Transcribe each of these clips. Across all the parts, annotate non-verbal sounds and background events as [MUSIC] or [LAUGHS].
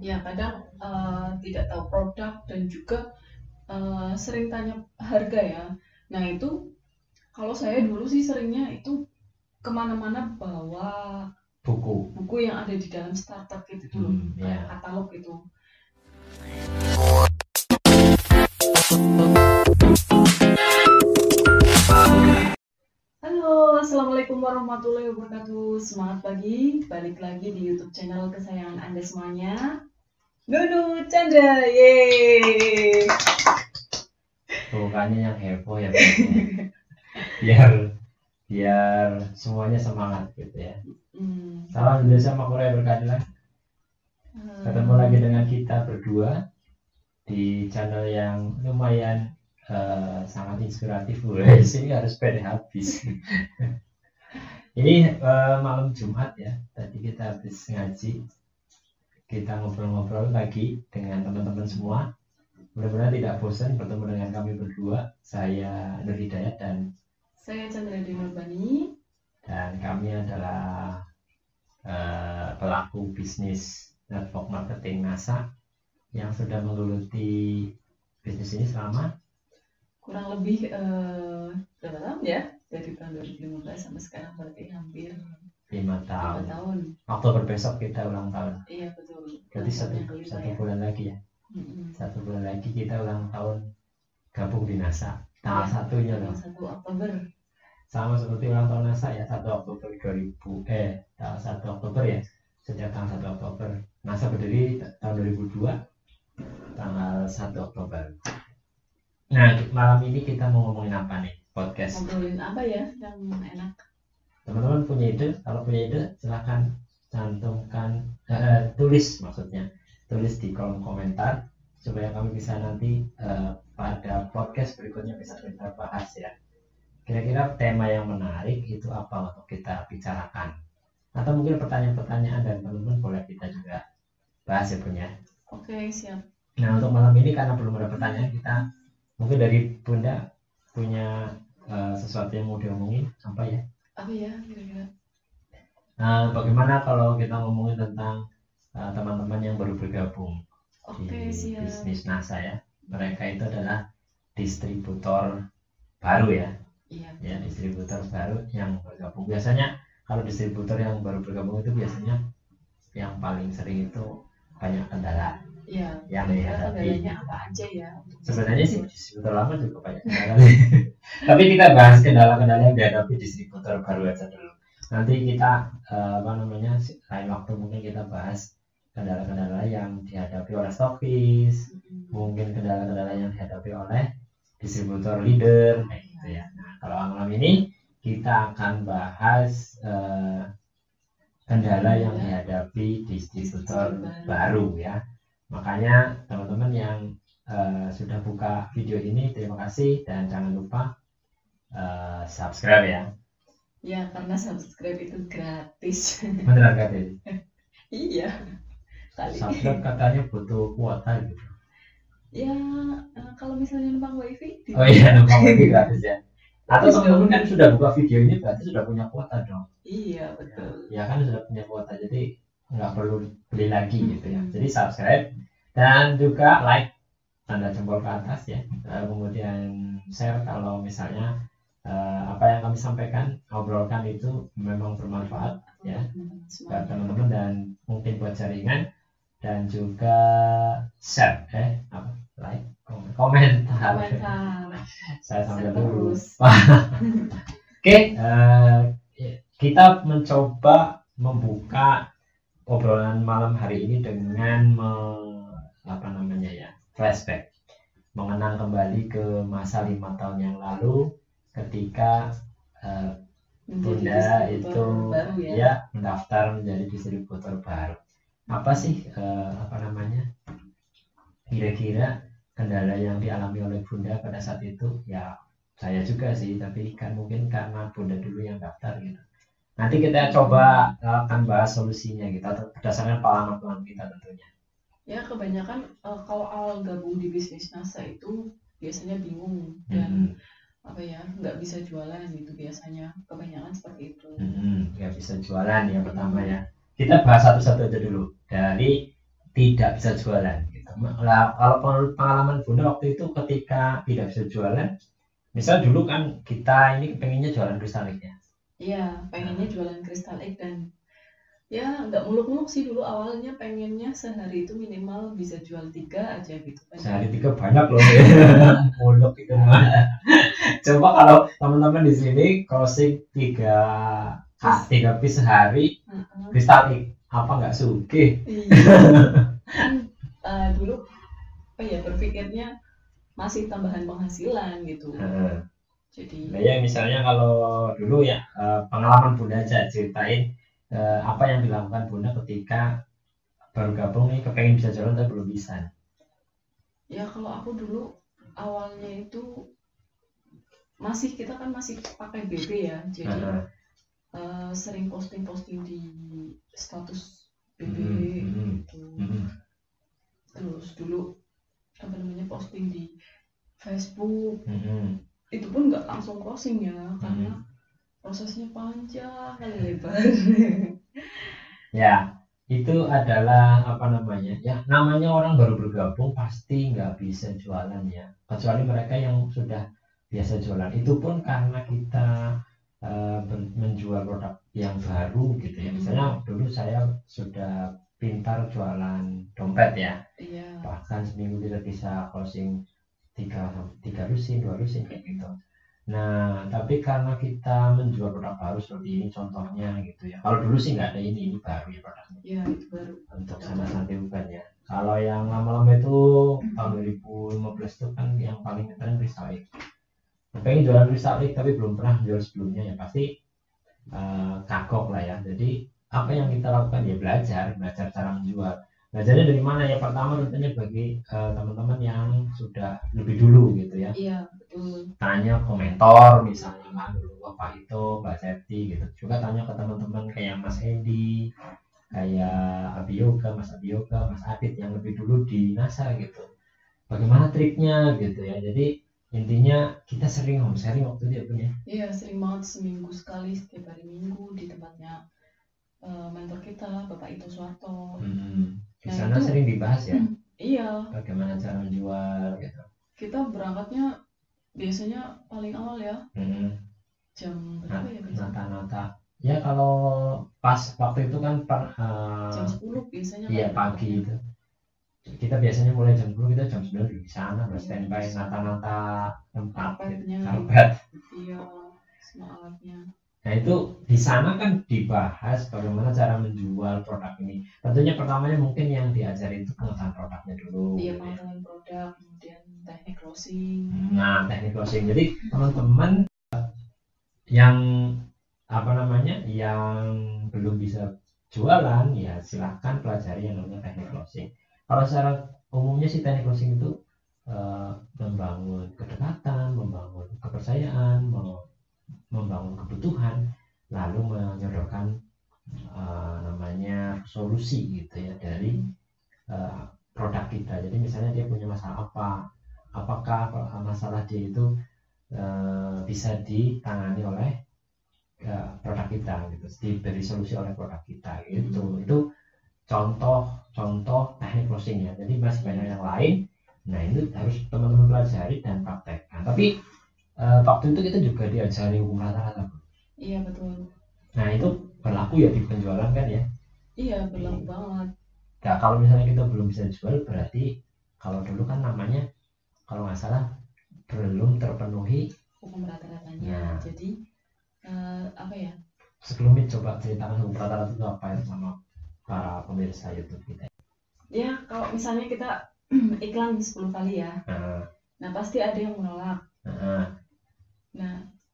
ya kadang eh, tidak tahu produk dan juga eh, sering tanya harga ya. Nah itu kalau saya dulu sih seringnya itu ke mana-mana bawa buku. Buku yang ada di dalam startup gitu dulu Hmm, kayak ya. katalog itu Halo, Assalamualaikum warahmatullahi wabarakatuh. Semangat pagi, balik lagi di YouTube channel kesayangan Anda semuanya Nunu Chandra, yeay bukannya yang heboh ya biar biar semuanya semangat gitu ya. Hmm, salam Indonesia Korea berkeadilan eh, ketemu lagi dengan kita berdua di channel yang lumayan eh, sangat inspiratif [LAUGHS] ini harus pede habis. [LAUGHS] Ini eh, malam Jumat ya. Tadi kita habis ngaji kita ngobrol-ngobrol lagi dengan teman-teman semua mudah-mudahan tidak bosan bertemu dengan kami berdua saya Nur Hidayat dan Saya Chandra Dinobani dan kami adalah eh, pelaku bisnis network marketing NASA yang sudah menggeluti bisnis ini selama Kurang lebih eh, berapa tahun ya? Dari tahun 2015 sampai sekarang berarti hampir lima 5 tahun. tahun Oktober besok kita ulang tahun. Iya betul Berarti Tahun satu, kelima satu ya. bulan lagi ya. Mm-mm. Satu bulan lagi kita ulang tahun gabung di NASA. Tanggal Iya, satunya loh. 1 Oktober Sama seperti ulang tahun NASA ya 1 Oktober 2000 eh tanggal 1 Oktober ya. Sejak tanggal 1 Oktober NASA berdiri tahun 2002 tanggal 1 Oktober. Nah malam ini kita mau ngomongin apa nih podcast? Ngobrolin apa ya yang enak? Teman-teman punya ide? Kalau punya ide silahkan cantumkan eh, tulis maksudnya. Tulis di kolom komentar supaya kami bisa nanti eh, pada podcast berikutnya bisa kita bahas ya. Kira-kira tema yang menarik itu apa untuk kita bicarakan? Atau mungkin pertanyaan-pertanyaan dan teman-teman boleh kita juga bahas ya punya Oke siap. Nah untuk malam ini karena belum ada pertanyaan kita mungkin dari bunda punya eh, sesuatu yang mau diomongin apa ya Apa ya kira-kira? Nah, bagaimana kalau kita ngomongin tentang uh, teman-teman yang baru bergabung Oke di siap bisnis NASA ya? Mereka itu adalah distributor baru ya, Iya ya distributor baru yang bergabung. Biasanya kalau distributor yang baru bergabung itu biasanya yang paling sering itu banyak kendala. Iya Yang dihadapi. kendalanya apa aja ya? Sebenarnya sih distributor lama juga banyak kendala. [LAUGHS] Tapi kita bahas kendala-kendala yang dihadapi distributor baru aja dulu. Nanti kita eh, apa namanya lain waktu mungkin kita bahas kendala-kendala yang dihadapi oleh stokis, Mm-mm. mungkin kendala-kendala yang dihadapi oleh distributor leader, kayak gitu ya. Nah, kalau malam ini kita akan bahas eh, kendala yang dihadapi distributor baru ya. Makanya teman-teman yang eh, sudah buka video ini terima kasih dan jangan lupa eh, subscribe ya. Ya karena subscribe itu gratis [LAUGHS] Beneran gratis. Iya Kali Subscribe katanya butuh kuota gitu. Ya eh, kalau misalnya numpang wifi di- Oh iya, numpang lagi gratis ya. Atau teman-teman kan sudah buka video ini berarti sudah punya kuota dong. Iya betul Ya kan sudah punya kuota jadi nggak perlu beli lagi gitu ya. Jadi subscribe dan juga like tanda jempol ke atas ya. Kemudian share kalau misalnya eh, apa yang kami sampaikan obrolkan itu memang bermanfaat ya buat teman-teman dan mungkin buat jaringan dan juga share eh apa like komen komentar Komentar saya sambil terus. [LAUGHS] oke eh, kita mencoba membuka obrolan malam hari ini dengan me- apa namanya ya flashback mengenang kembali ke masa lima tahun yang lalu ketika Menjadi Bunda itu baru ya, ya mendaftar menjadi distributor baru. Apa sih eh, apa namanya? Kira-kira kendala yang dialami oleh Bunda pada saat itu ya saya juga sih, tapi kan mungkin karena Bunda dulu yang daftar. Nanti kita coba eh, akan bahas solusinya kita berdasarkan pengalaman kita tentunya. ya kebanyakan eh, kalau awal gabung di bisnis NASA itu biasanya bingung dan Hmm, apa ya nggak bisa jualan gitu biasanya kebanyakan seperti itu hmm, nggak bisa jualan ya pertama ya. Kita bahas satu-satu aja dulu dari tidak bisa jualan gitu. Kalau pengalaman Bunda waktu itu ketika tidak bisa jualan, misal dulu kan kita ini pengennya jualan kristalik ya. Iya, pengennya jualan kristal egg dan ya nggak muluk-muluk sih dulu awalnya pengennya sehari itu minimal bisa jual tiga aja gitu kan. Sehari tiga banyak loh ya. [LAUGHS] muluk itu mah. Coba kalau teman-teman di sini closing tiga ah, tiga piece sehari Heeh. kristalik apa nggak suge? Iya. kan eh, dulu apa ya berpikirnya masih tambahan penghasilan gitu. Heeh. Jadi Nah ya misalnya kalau dulu ya eh, pengalaman Bunda aja ceritain eh, apa yang dilakukan Bunda ketika baru gabung nih kepengen bisa jalan tapi belum bisa. ya kalau aku dulu awalnya itu masih kita kan masih pakai BB ya. Jadi Heeh. eh, sering posting-posting di status BB Mhm, mhm, gitu. mhm. Terus dulu apa namanya posting di Facebook Mhm. Itu pun nggak langsung closing ya karena Mhm. prosesnya panjang kali lebar. Ya itu adalah apa namanya? Ya namanya orang baru bergabung pasti nggak bisa jualan ya. Kecuali mereka yang sudah biasa jualan. Itu pun karena kita ber- menjual produk yang baru gitu ya. Misalnya dulu saya sudah pintar jualan dompet ya. Iya. bahkan seminggu kita bisa closing tiga tiga lusin dua lusin kayak gitu. Nah tapi karena kita menjual produk baru seperti ini contohnya gitu ya. Kalau dulu sih nggak ada ini ini baru ya produknya. Iya itu baru. untuk sana santai bukan ya. Kalau yang lama-lama itu tahun 2015 itu kan yang paling ngetren restyling pengen jualan restyling tapi belum pernah jual sebelumnya ya. Pasti eh, kagok lah ya. Jadi apa yang kita lakukan ya belajar belajar cara menjual belajarnya dari mana? Ya pertama tentunya bagi eh, teman-teman yang sudah lebih dulu gitu ya. Iya betul. tanya ke mentor misalnya kan dulu bapak itu? Mbak Septi gitu. Juga tanya ke teman-teman kayak Mas Edi kayak Abioga Mas Abioga Mas Adit yang lebih dulu di NASA gitu. Bagaimana triknya gitu ya. Jadi intinya kita sering home sharing waktu dia punya Iya sering banget seminggu sekali setiap hari minggu di tempatnya eh, mentor kita Bapak Ito Suwarto. hmm. Di Nah, sana itu- sering dibahas ya [CLEARS THROAT] Iya bagaimana cara menjual gitu kita berangkatnya biasanya paling awal ya hmm. jam Nah, berapa ya biasanya? nata-nata ya kalau pas waktu itu kan per, eh, Jam 10 biasanya. Iya kan. pagi itu. Kita biasanya mulai jam 10 kita jam 9 di sana udah standby nata-nata tempat gitu. Karpetnya. Karpet. Iya semua alatnya. Nah itu di sana kan dibahas bagaimana cara menjual produk ini. Tentunya pertamanya mungkin yang diajari itu pengetahuan produknya dulu. Iya gitu ya. pengetahuan produk kemudian teknik closing. Nah teknik closing. Jadi teman-teman eh, yang apa namanya yang belum bisa jualan ya silahkan pelajari yang namanya teknik closing. Kalau secara umumnya sih teknik closing itu eh, membangun kedekatan, membangun kepercayaan, mem- membangun kebutuhan, lalu menyodorkan eh, namanya solusi gitu ya dari eh, produk kita. Jadi misalnya dia punya masalah apa, apakah masalah dia itu eh, bisa ditangani oleh eh, produk kita gitu, diberi solusi oleh produk kita gitu. Itu contoh-contoh teknik closing ya. Jadi masih banyak yang lain. Nah itu harus teman-teman pelajari dan praktekkan. Tapi eh, waktu itu kita juga diajari hukum rata-rata. Iya betul. Nah itu berlaku ya di penjualan kan ya. Iya berlaku banget. Nah kalau misalnya kita belum bisa jual berarti kalau dulu kan namanya kalau nggak salah belum terpenuhi Hukum rata-ratanya. Ya. Jadi eh, apa ya? sebelumnya coba ceritakan hukum rata-rata itu apa ya sama para pemirsa YouTube kita. Ya kalau misalnya kita [CLEARS THROAT] iklan 10 kali ya. Nah, Nah pasti ada yang menolak. nah, Nah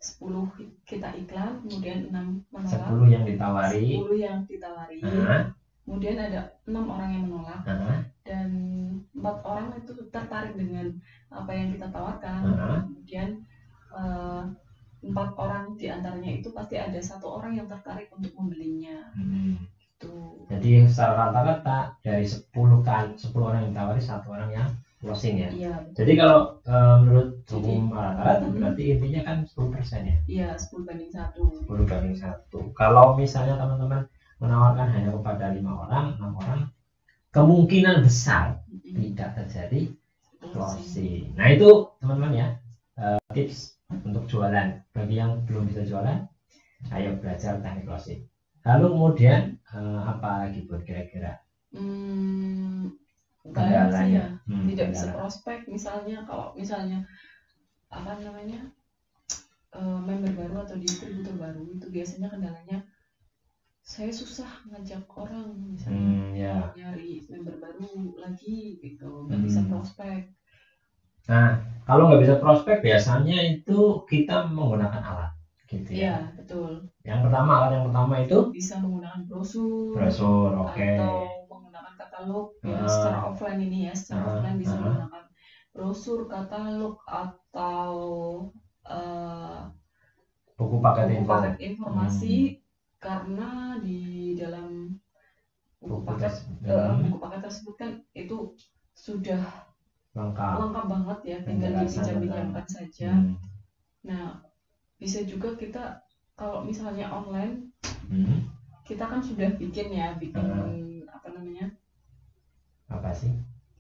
10 kita iklan kemudian 6 menolak. 10 yang ditawari. 10 yang ditawari. Nah, Kemudian ada enam orang yang menolak nah, dan empat orang itu tertarik dengan apa yang kita tawarkan. Heeh. Kemudian eh, empat orang di antaranya itu pasti ada satu orang yang tertarik untuk membelinya. hmm. Tuh. Jadi secara rata-rata dari 10 kan 10 orang yang ditawari satu orang yang closing ya. Iya, Jadi kalau eh, menurut hukum rata-rata Mhm. berarti intinya kan 10% ya. iya 10 banding satu. 10 banding satu. Kalau misalnya teman-teman menawarkan hanya kepada lima orang, enam orang kemungkinan besar Mm-mm. tidak terjadi closing. Nah itu teman-teman ya eh, tips untuk jualan. Bagi yang belum bisa jualan, ayo belajar teknik closing. Lalu kemudian eh, apa lagi buat kira-kira Hmm, ya. Hmm, Tidak bisa prospek misalnya kalau misalnya apa namanya eh, member baru atau distributor baru itu biasanya kendalanya saya susah ngajak orang misalnya Hmm, ya. nyari member baru lagi gitu nggak bisa Hmm. prospek Nah kalau nggak bisa prospek biasanya itu kita menggunakan alat, gitu iya ya. betul Yang pertama alat yang pertama itu bisa menggunakan brosur brosur, oke. atau menggunakan katalog ya Ah. secara offline ini ya secara Ah, offline bisa ah. menggunakan brosur katalog atau eh, Buku paket buku info. paket informasi karena di dalam buku Buku paket hmm, buku paket tersebut kan itu sudah lengkap. lengkap banget ya tinggal dipinjam-pinjamkan saja Hmm. nah bisa juga kita kalau misalnya online Hmm. kita kan sudah bikin ya bikin Ah. Sih?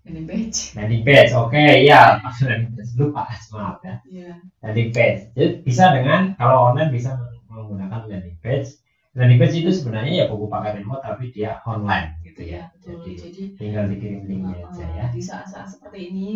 landing page Landing page, oke ya. Landing page lupa, maaf ya. Iya. Landing page. Jadi bisa dengan kalau online bisa menggunakan landing page. Landing page itu sebenarnya ya buku paket info tapi dia online gitu ya. Betul. Jadi Jadi tinggal dikirim linknya uh, aja ya. di saat-saat seperti ini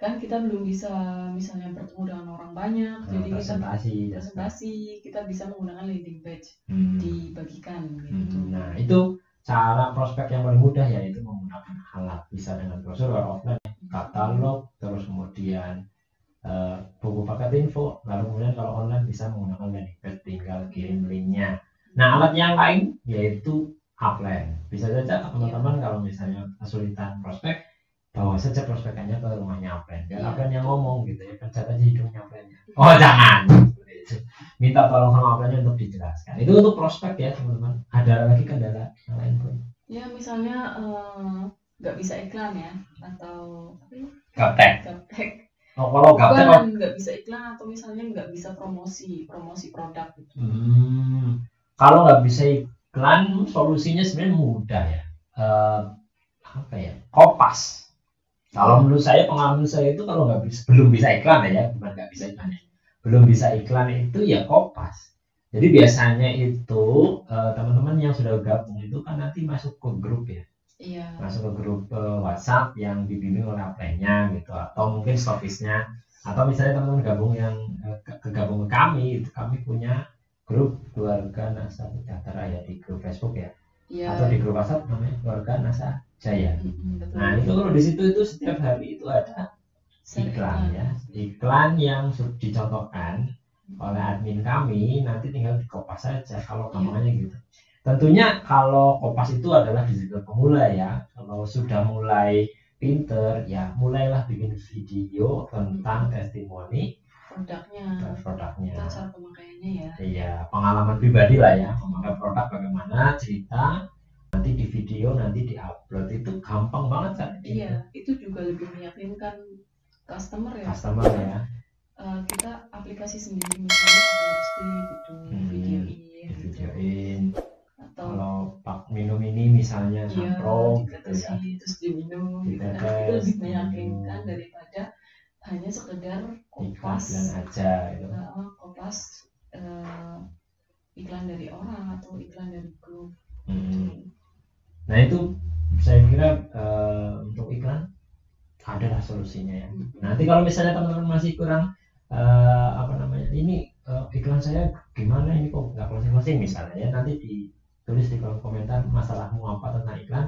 kan kita belum bisa misalnya bertemu dengan orang banyak, Nah, jadi kita presentasi. dan presentasi kita bisa menggunakan landing page Hmm. dibagikan gitu. Hmm, Nah itu cara prospek yang paling mudah yaitu menggunakan alat. Bisa dengan brosur atau offline katalog terus kemudian eh, buku paket info. Lalu kemudian kalau online bisa menggunakan landing page tinggal kirim linknya. Nah alat yang lain yaitu upline bisa saja teman-teman kalau misalnya kesulitan prospek bawa saja prospekannya ke rumahnya upline biar Iya. upline yang ngomong gitu ya pencet aja hidungnya upline oh jangan. Minta tolong sama upline untuk dijelaskan itu untuk prospek ya teman-teman ada lagi kendala yang lain pun Ya misalnya eh, nggak bisa iklan ya atau ya, gaptek gaptek oh kalau gaptek oh, nggak bisa iklan atau misalnya nggak bisa promosi promosi produk gitu. Hmm, kalau nggak bisa iklan, solusinya sebenarnya mudah ya. Eh, apa ya? Kopas. Kalau menurut saya pengalaman saya itu kalau nggak bisa belum bisa iklan ya, bukan nggak bisa iklan ya. Belum bisa iklan itu ya kopas. Jadi biasanya itu eh, teman-teman yang sudah gabung itu kan nanti masuk ke grup ya, Iya. masuk ke grup eh, WhatsApp yang dibimbing oleh upline-nya gitu, atau mungkin stokisnya, atau misalnya teman-teman gabung yang eh, ke- kegabung ke kami, itu kami punya grup keluarga Nasa Sejahtera ya di grup Facebook ya Iya. atau di grup WhatsApp namanya keluarga Nasa Jaya. Mm-mm, betul. Nah itu kalau di situ itu setiap hari itu ada iklan ya, iklan yang dicontohkan oleh admin kami nanti tinggal dikopas saja kalau Iya. gampangnya gitu. Tentunya kalau kopas itu adalah digital pemula ya. Kalau sudah mulai pinter ya mulailah bikin video tentang testimoni produknya produknya. cara pemakaiannya ya. Iya, pengalaman pribadi lah ya, memakai produk bagaimana cerita, nanti di video, nanti di upload itu gampang banget kan? Iya, itu juga lebih meyakinkan customer ya. Customer ya, Eh, kita aplikasi sendiri misalnya foto gitu, Hmm, videoin, di gitu. videoin. atau Kalau pak minum ini misalnya iya samprong gitu ya. terus diminum gitu kan. Itu lebih meyakinkan daripada hanya sekedar Iklan kopas aja gitu. eh, kopas eh, iklan dari orang atau iklan dari grup. Hmm. Nah itu saya kira eh, untuk iklan adalah solusinya ya. Nanti kalau misalnya teman-teman masih kurang eh, apa namanya ini eh, iklan saya gimana ini kok nggak closing closing misalnya ya nanti ditulis di kolom komentar masalahmu apa tentang iklan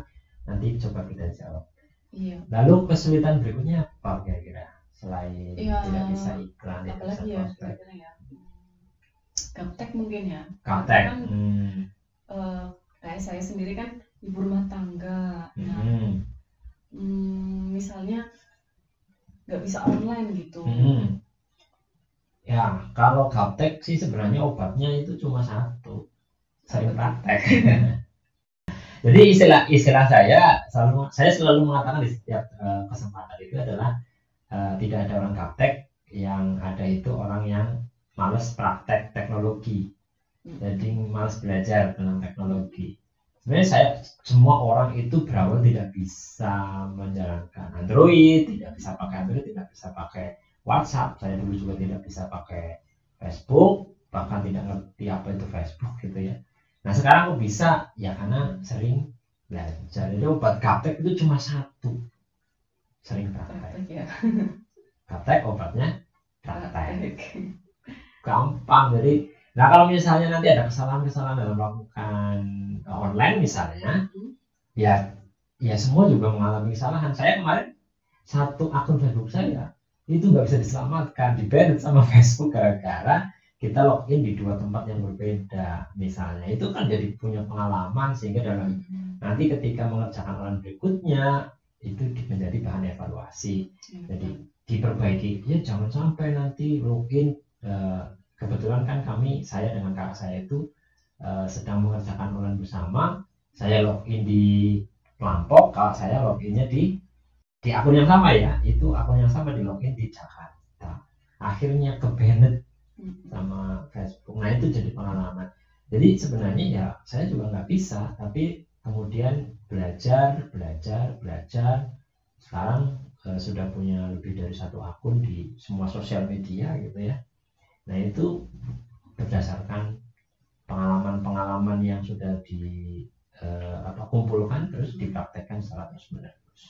nanti coba kita jawab. Iya. Lalu kesulitan berikutnya apa kira-kira selain Ya, tidak bisa iklan bisa Apalagi ya ya. Gaptek mungkin ya. kaptek Kan hmm. kayak saya sendiri kan ibu rumah tangga. Nah, Hmm. Hmm, misalnya nggak bisa online gitu. Hmm. Ya, kalau gaptek sih sebenarnya obatnya itu cuma satu. Sering praktek. [LAUGHS] Jadi istilah istilah saya selalu saya selalu mengatakan di setiap eh, kesempatan itu adalah eh, tidak ada orang gaptek yang ada itu orang yang males praktek teknologi. Hmm. Jadi males belajar tentang teknologi. Sebenarnya saya semua orang itu berawal tidak bisa menjalankan Android tidak bisa pakai Android tidak bisa pakai WhatsApp saya dulu juga tidak bisa pakai Facebook bahkan tidak ngerti apa itu Facebook gitu ya. Nah sekarang kok bisa ya karena sering belajar. Jadi obat gaptek itu cuma satu. Sering praktek. Praktek ya. Gaptek obatnya praktek. Gampang jadi nah kalau misalnya nanti ada kesalahan-kesalahan dalam melakukan uh, online misalnya Hmm. ya ya semua juga mengalami kesalahan. Saya kemarin satu akun Facebook saya itu nggak bisa diselamatkan di sama [LAUGHS] Facebook gara-gara kita login di dua tempat yang berbeda misalnya. Itu kan jadi punya pengalaman sehingga dalam nanti ketika mengerjakan online berikutnya itu di- menjadi bahan evaluasi. Jadi diperbaiki. Ya jangan sampai nanti login eh, kebetulan kan kami saya dengan kakak saya itu eh, sedang mengerjakan online bersama. Saya login di kelompok kalau saya loginnya di di akun yang sama ya. Itu akun yang sama di login di Jakarta. Akhirnya ke banned sama Facebook. Nah itu jadi pengalaman. Jadi sebenarnya ya saya juga nggak bisa tapi kemudian belajar belajar belajar. Sekarang eh, sudah punya lebih dari satu akun di semua sosial media gitu ya nah itu berdasarkan pengalaman-pengalaman yang sudah di eh, apa kumpulkan terus dipraktekkan secara terus menerus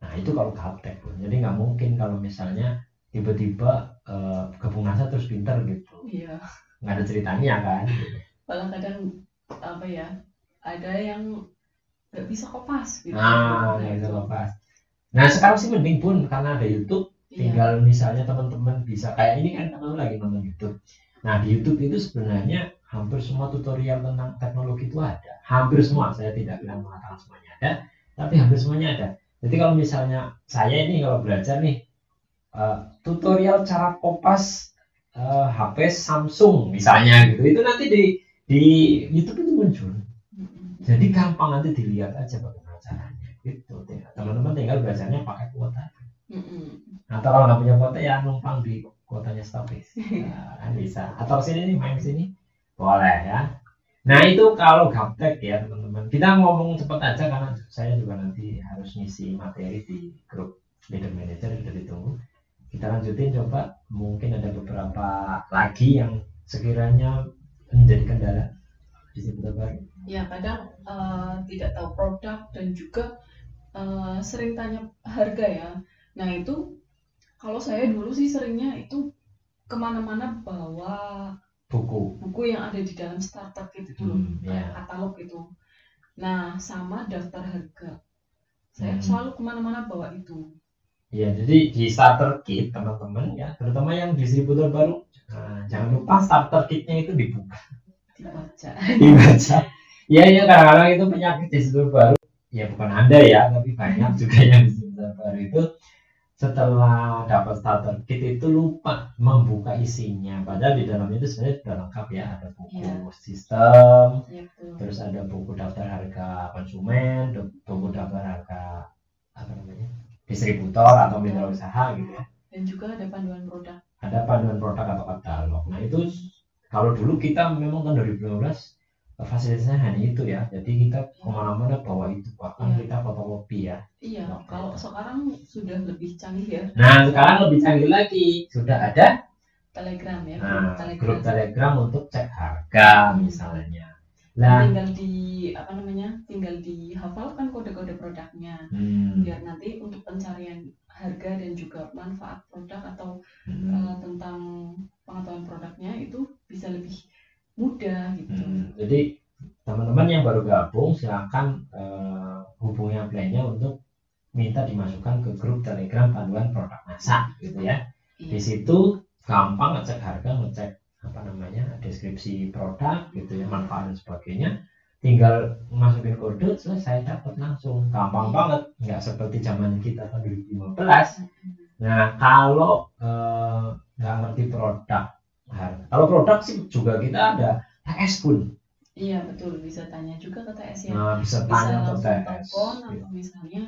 nah itu kalau gaptek Bun. jadi nggak mungkin kalau misalnya tiba-tiba eh, gabung nasa terus pinter gitu. Iya. Nggak ada ceritanya kan? Malah kadang apa ya ada yang nggak bisa kopas gitu. Nah itu lepas nah sekarang sih mending pun karena ada YouTube Iya. tinggal misalnya teman-teman bisa kayak ini kan teman lagi nonton YouTube. Nah di YouTube itu sebenarnya hampir semua tutorial tentang teknologi itu ada. Hampir semua saya tidak bilang mengatakan semuanya ada tapi hampir semuanya ada. Jadi kalau misalnya saya ini kalau belajar nih eh, tutorial cara kopas eh, HP Samsung misalnya gitu itu nanti di di YouTube itu muncul. Jadi gampang nanti dilihat aja bagaimana caranya. Gitu teman-teman tinggal belajarnya pakai kuota Mm-mm. atau kalau nggak punya kuota ya numpang di kuotanya stopis [LAUGHS] nah, kan bisa. Atau sini nih main sini. Boleh ya. Nah itu kalau gaptek ya teman-teman. Kita ngomong cepet aja karena saya juga nanti harus ngisi materi di grup leader manager sudah ditunggu kita lanjutin coba. Mungkin ada beberapa lagi yang sekiranya menjadi kendala. Di situ baru ya kadang eh, tidak tahu produk dan juga eh, sering tanya harga ya nah itu kalau saya dulu sih seringnya itu ke mana-mana bawa buku buku yang ada di dalam starter kit itu loh Hmm, kayak ya. katalog itu nah sama daftar harga saya Hmm. selalu ke mana-mana bawa itu Ya, jadi di starter kit teman-teman ya, terutama yang distributor baru, nah, jangan lupa starter kitnya itu dibuka, dibaca [LAUGHS] dibaca. Ya, ya kadang-kadang itu penyakit distributor baru. Ya bukan anda ya, tapi banyak juga yang distributor baru itu setelah dapat starter kit itu lupa membuka isinya. Padahal di dalamnya itu sebenarnya sudah lengkap ya, ada buku Iya. sistem, ya betul terus ada buku daftar harga konsumen, buku daftar harga apa namanya distributor atau mitra usaha gitu ya. dan juga ada panduan produk ada panduan produk atau katalog. Nah itu kalau dulu kita memang tahun 2015 fasilitasnya hanya itu ya. Jadi kita ke mana-mana bawa itu bahkan Iya. kita fotokopi ya. iya kalau sekarang sudah lebih canggih ya. Nah sekarang lebih canggih lagi. Sudah ada telegram ya nah, telegram. grup telegram untuk cek harga misalnya. Nah, tinggal di apa namanya tinggal dihafalkan kode-kode produknya. Hmm, biar nanti untuk pencarian harga dan juga manfaat produk atau hmm, eh, tentang pengetahuan produknya itu bisa lebih mudah gitu hmm. jadi teman-teman yang baru gabung silakan eh, hubungi upline-nya untuk minta dimasukkan ke grup telegram panduan produk masak gitu ya. Iya. di situ gampang ngecek harga ngecek apa namanya deskripsi produk gitu ya manfaat dan sebagainya tinggal masukin kode selesai dapat langsung gampang Iya. banget nggak seperti zaman kita tahun 2015 nah kalau eh, nggak ngerti produk kalau produk sih juga kita ada TS pun. Iya betul. Bisa tanya juga ke TS ya. Nah bisa bisa tanya ke langsung TS telepon atau misalnya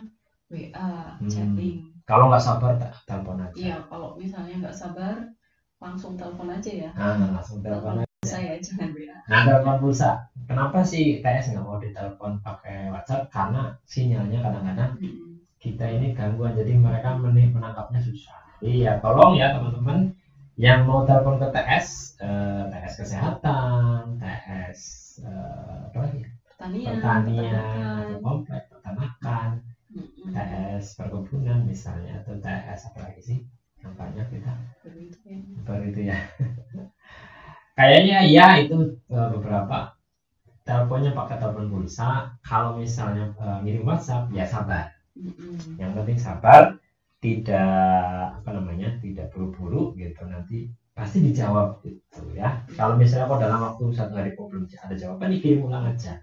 WA Hmm. chatting. Kalau nggak sabar te- telepon aja. Iya kalau misalnya nggak sabar langsung telepon aja ya. Nah langsung telepon saya jangan WA Nah, telepon pulsa. Kenapa sih TS nggak mau ditelepon pakai WhatsApp? Karena sinyalnya kadang-kadang Mm-mm. kita ini gangguan, jadi mereka men- menangkapnya susah. Iya, tolong ya teman-teman yang mau telepon ke TS, eh, TS kesehatan, TS eh, apa lagi? pertanian Pertanian, atau komplek, peternakan. TS perkebunan misalnya, atau TS apa lagi sih? Yang banyak kita Begitu ya. itu ya kayaknya ya itu eh, beberapa teleponnya pakai telepon pulsa kalau misalnya eh, ngirim WhatsApp ya sabar Mm-mm. yang penting sabar tidak apa namanya tidak buru-buru gitu nanti pasti dijawab gitu ya kalau misalnya kok dalam waktu satu hari kok belum ada jawaban dikirim ulang aja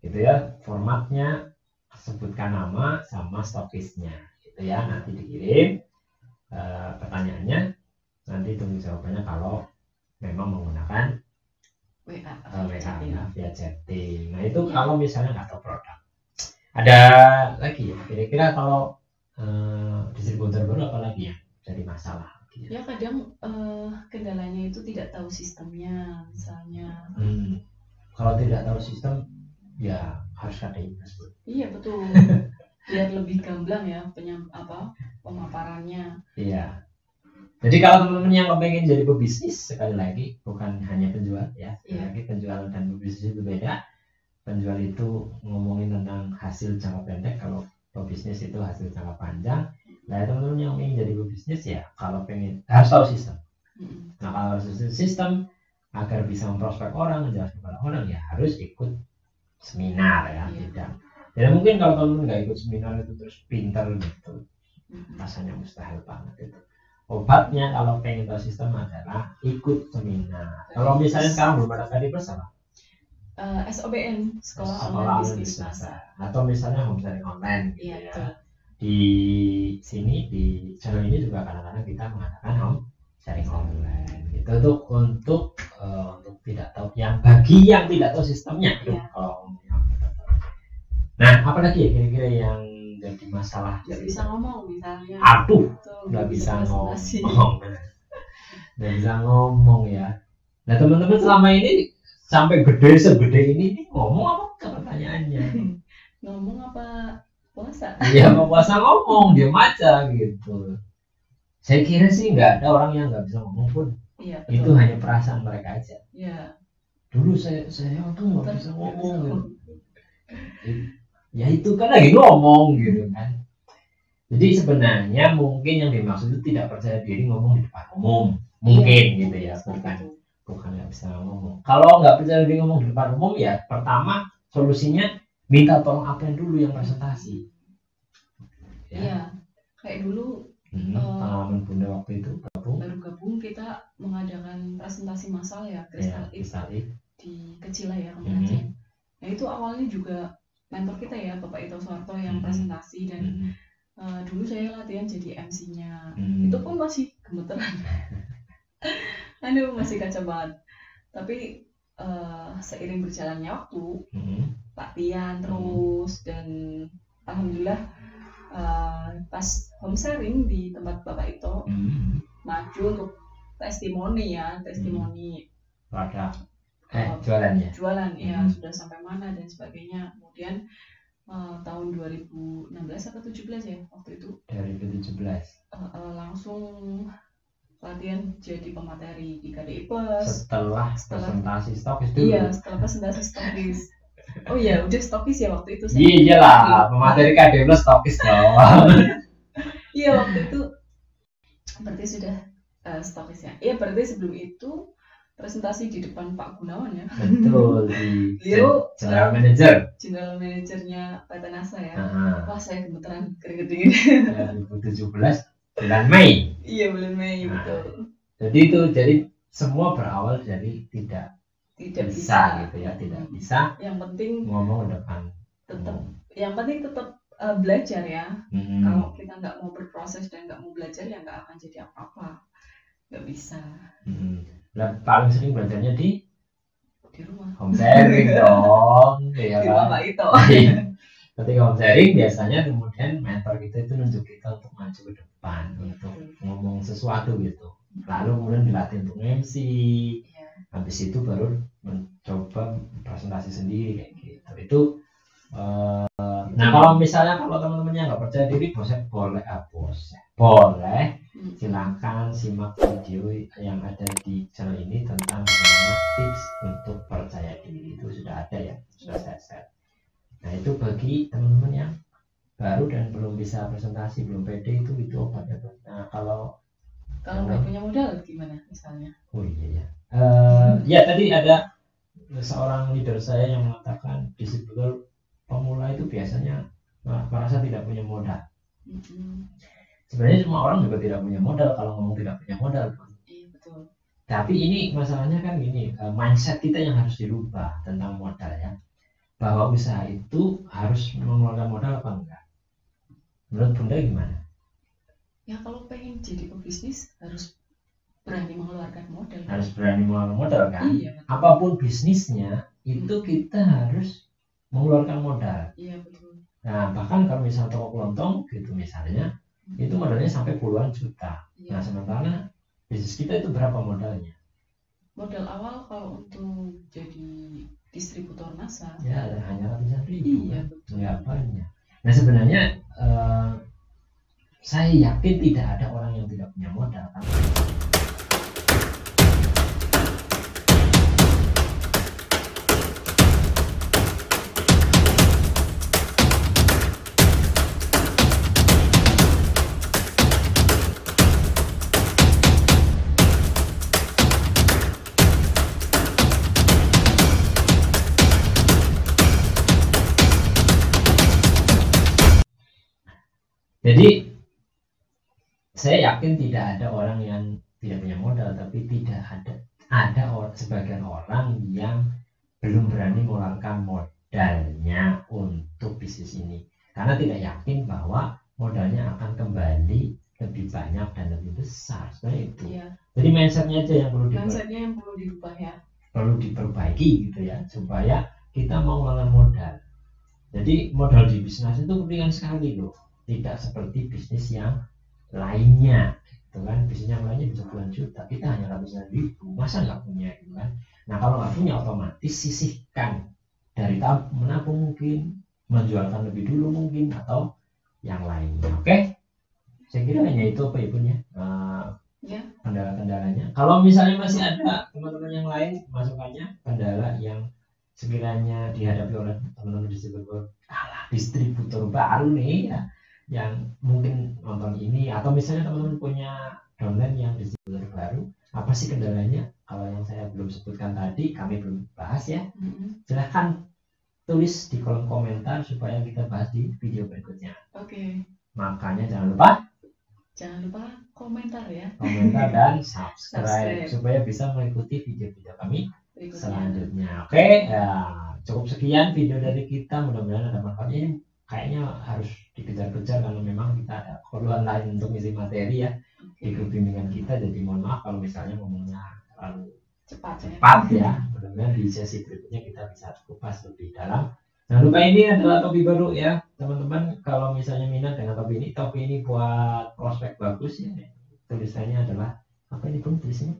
gitu ya formatnya sebutkan nama sama stokisnya gitu ya nanti dikirim eh, pertanyaannya nanti tunggu jawabannya kalau memang menggunakan WA uh, WA chatting. ya, via chatting. Nah itu kalau misalnya nggak tahu produk. Ada lagi ya, kira-kira kalau uh, distributor baru apa lagi ya jadi masalah? gitu ya? kadang eh, kendalanya itu tidak tahu sistemnya misalnya Hmm. Kalau tidak tahu sistem, ya harus ada investment. iya betul [LAUGHS] biar lebih gamblang ya penyam apa pemaparannya Iya. Jadi kalau teman-teman yang kepengen jadi pebisnis sekali lagi bukan hanya penjual ya, sekali Iya. lagi penjual dan pebisnis itu beda. Penjual itu ngomongin tentang hasil jangka pendek, kalau pebisnis itu hasil jangka panjang. Nah teman-teman yang ingin jadi pebisnis ya kalau pengen harus tahu sistem. Mm-mm. Nah kalau harus tahu sistem agar bisa memprospek orang, menjelaskan kepada orang ya harus ikut seminar ya, Iya. tidak. Ya mungkin kalau teman-teman nggak ikut seminar itu terus pinter gitu, Mm-mm. rasanya mustahil banget itu obatnya kalau pengen tahu sistem adalah ikut seminar kalau misalnya sekarang belum ada tadi apa Eh, SOBN sekolah sekolah online bisnis masa atau misalnya home sharing online gitu iya ya. betul. Di sini di channel ini juga kadang-kadang kita mengadakan home sharing online itu tuh untuk eh, untuk tidak tahu yang bagi yang tidak tahu sistemnya. Iya. kalau ngomongnya. nah apalagi ya kira-kira yang jadi masalah nggak dari bisa ngomong misalnya. Aduh nggak bisa ngomong. [LAUGHS] Nggak bisa ngomong ya. Nah teman-teman selama ini sampai gede segede ini ini ngomong apa pertanyaannya? [LAUGHS] Ngomong apa puasa? Iya mau puasa ngomong diam aja gitu. Saya kira sih nggak ada orang yang nggak bisa ngomong pun. Iya itu betul hanya perasaan mereka aja. Iya. Dulu saya saya tuh nggak bisa ngomong gitu. ya itu kan lagi ngomong gitu kan. Jadi sebenarnya mungkin yang dimaksud itu tidak percaya diri ngomong di depan umum. Mungkin Iya, gitu ya seperti bukan. itu. Bukan nggak bisa ngomong kalau nggak percaya diri ngomong di depan umum ya pertama solusinya minta tolong apa dulu yang presentasi ya iya kayak dulu Hmm, pengalaman bunda waktu itu gabung baru gabung kita mengadakan presentasi massal ya ya Kristal Eve. di Kecila ya Mhm. kemarin Aceh. Nah itu awalnya juga mentor kita ya Bapak Ito Soeharto yang Mhm. presentasi dan Hmm, eh, dulu saya latihan jadi MC-nya. hmm. Itu pun masih gemeteran. [LAUGHS] Aduh masih kacau banget. Tapi eh, seiring berjalannya waktu Hmm, latihan terus dan alhamdulillah eh, pas home sharing di tempat Bapak Ito hmm. maju untuk testimoni ya testimoni produk eh Oh. jualannya jualan ya Hmm. sudah sampai mana dan sebagainya kemudian eh, tahun 2016 atau 17 ya waktu itu 2017 eh, eh, langsung latihan jadi pemateri di KDI Plus. Setelah Setelah- presentasi stokis dulu. Iya setelah presentasi stokis oh iya udah stokis ya waktu itu saya iya iyalah pemateri KD plus stokis dong. [LAUGHS] Iya waktu itu berarti sudah eh, stokis ya? Iya berarti sebelum itu presentasi di depan Pak Gunawan ya? Betul di [LAUGHS] Beliau, general manager. General manajernya PT NASA ya? Nah, wah saya gemeteran keringet dingin. 2017 bulan Mei. Iya bulan Mei Nah. betul. jadi itu jadi semua berawal dari tidak tidak bisa, bisa, gitu ya tidak bisa yang penting ngomong depan tetap yang penting tetap eh, belajar ya. Hmm. kalau kita nggak mau berproses dan nggak mau belajar ya nggak akan jadi apa-apa. Nggak bisa. Hmm. Lah, paling sering belajarnya di di rumah. home sharing [LAUGHS] dong ya di kan? Bapak itu Iya. [LAUGHS] ketika home sharing biasanya kemudian mentor kita itu nunjuk kita untuk maju ke depan untuk ngomong sesuatu gitu. Lalu kemudian dilatih untuk MC Iya. habis itu baru mencoba presentasi sendiri kayak gitu. Itu eh, nah kalau misalnya kalau teman-temannya nggak percaya diri boleh boleh ah, boleh boleh. Hmm. silakan simak video yang ada di channel ini tentang bagaimana tips nah itu bagi teman-teman yang baru dan belum bisa presentasi belum pede itu itu obatnya tuh. nah kalau Kalau nggak punya modal gimana misalnya? oh iya ya Eh, ya tadi ada seorang leader saya yang mengatakan disiplin pemula itu biasanya merasa tidak punya modal Mm-mm. sebenarnya semua orang juga tidak punya modal kalau ngomong tidak punya modal Iya betul. tapi ini masalahnya kan gini eh, mindset kita yang harus dirubah tentang modal ya bahwa usaha itu harus mengeluarkan modal apa enggak menurut bunda gimana Ya kalau pengen jadi pebisnis harus berani mengeluarkan modal. harus berani mengeluarkan modal kan Iya betul. apa pun bisnisnya itu kita harus mengeluarkan modal Iya betul. nah bahkan kalau misalnya toko kelontong gitu misalnya itu modalnya sampai puluhan juta Iya. nah sementara bisnis kita itu berapa modalnya Modal awal kalau untuk jadi distributor NASA. ya hanya ratusan ribu Iya kan? betul. nggak banyak. Nah sebenarnya eh, saya yakin tidak ada orang yang tidak punya modal. kan? Jadi saya yakin tidak ada orang yang tidak punya modal, tapi tidak ada ada or- sebagian orang yang belum berani mengeluarkan modalnya untuk bisnis ini. Karena tidak yakin bahwa modalnya akan kembali lebih banyak dan lebih besar. Sebenarnya itu. Iya. jadi mindsetnya aja yang perlu diper- Mindsetnya yang perlu dirubah ya. perlu diperbaiki gitu ya supaya kita mau mengeluarkan modal. Jadi modal di bisnis itu ringan sekali loh tidak seperti bisnis yang lainnya gitu kan? Bisnis yang lainnya bisa puluhan juta kita hanya ratusan ribu masa nggak punya gitu kan? Nah kalau nggak punya otomatis sisihkan. Dari tab menabung mungkin menjualkan lebih dulu mungkin atau yang lainnya oke? Saya kira hanya itu apa ibunya Ya. kendala-kendalanya. Kalau misalnya masih ada teman-teman yang lain masukannya kendala yang sekiranya dihadapi oleh teman-teman distributor, alah distributor baru nih ya, yang mungkin nonton ini atau misalnya teman-teman punya domain yang distributor baru, apa sih kendalanya? Kalau yang saya belum sebutkan tadi, kami belum bahas ya. Mm-mm. Silahkan tulis di kolom komentar supaya kita bahas di video berikutnya. Oke. Makanya jangan lupa Jangan lupa komentar ya komentar dan [LAUGHS] subscribe Subscribe. supaya bisa mengikuti video-video kami berikutnya. selanjutnya. Oke, ya, cukup sekian video dari kita. Mudah-mudahan ada manfaatnya. Kayaknya harus dikejar-kejar karena memang kita ada keperluan lain untuk isi materi ya grup bimbingan kita. Jadi mohon maaf kalau misalnya ngomongnya terlalu Cepat ya. cepat ya. Mudah-mudahan di sesi berikutnya kita bisa kupas lebih dalam. Jangan lupa ini adalah topi baru ya teman-teman. Kalau misalnya minat dengan topi ini, topi ini buat prospek bagus ya. Tulisannya adalah apa ini pun tulisannya?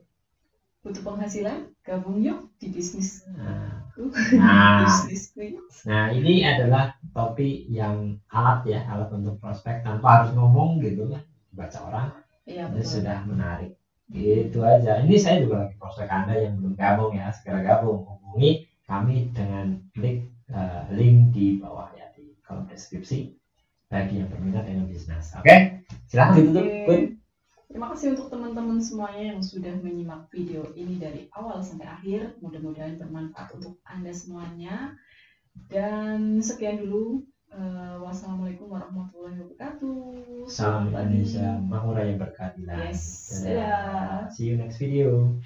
Butuh penghasilan? Gabung yuk di bisnis. Nah, [LAUGHS] nah, Bisnisku yuk. nah ini adalah topi yang alat ya, alat untuk prospek tanpa harus ngomong gitu kan, baca orang Iya itu betul. sudah menarik. Gitu aja. Ini saya juga lagi prospek Anda yang belum gabung ya, segera gabung. Hubungi kami dengan klik eh, link di bawah ya di kolom deskripsi bagi yang berminat dengan bisnis. Oke, silahkan ditutup. Terima kasih untuk teman-teman semuanya yang sudah menyimak video ini dari awal sampai akhir. Mudah-mudahan bermanfaat untuk Anda semuanya. Dan sekian dulu. Eh, wassalamualaikum warahmatullahi wabarakatuh. Salam. Indonesia, makmur yang berkeadilan. Yes. Dadah. Dadah. See you next video.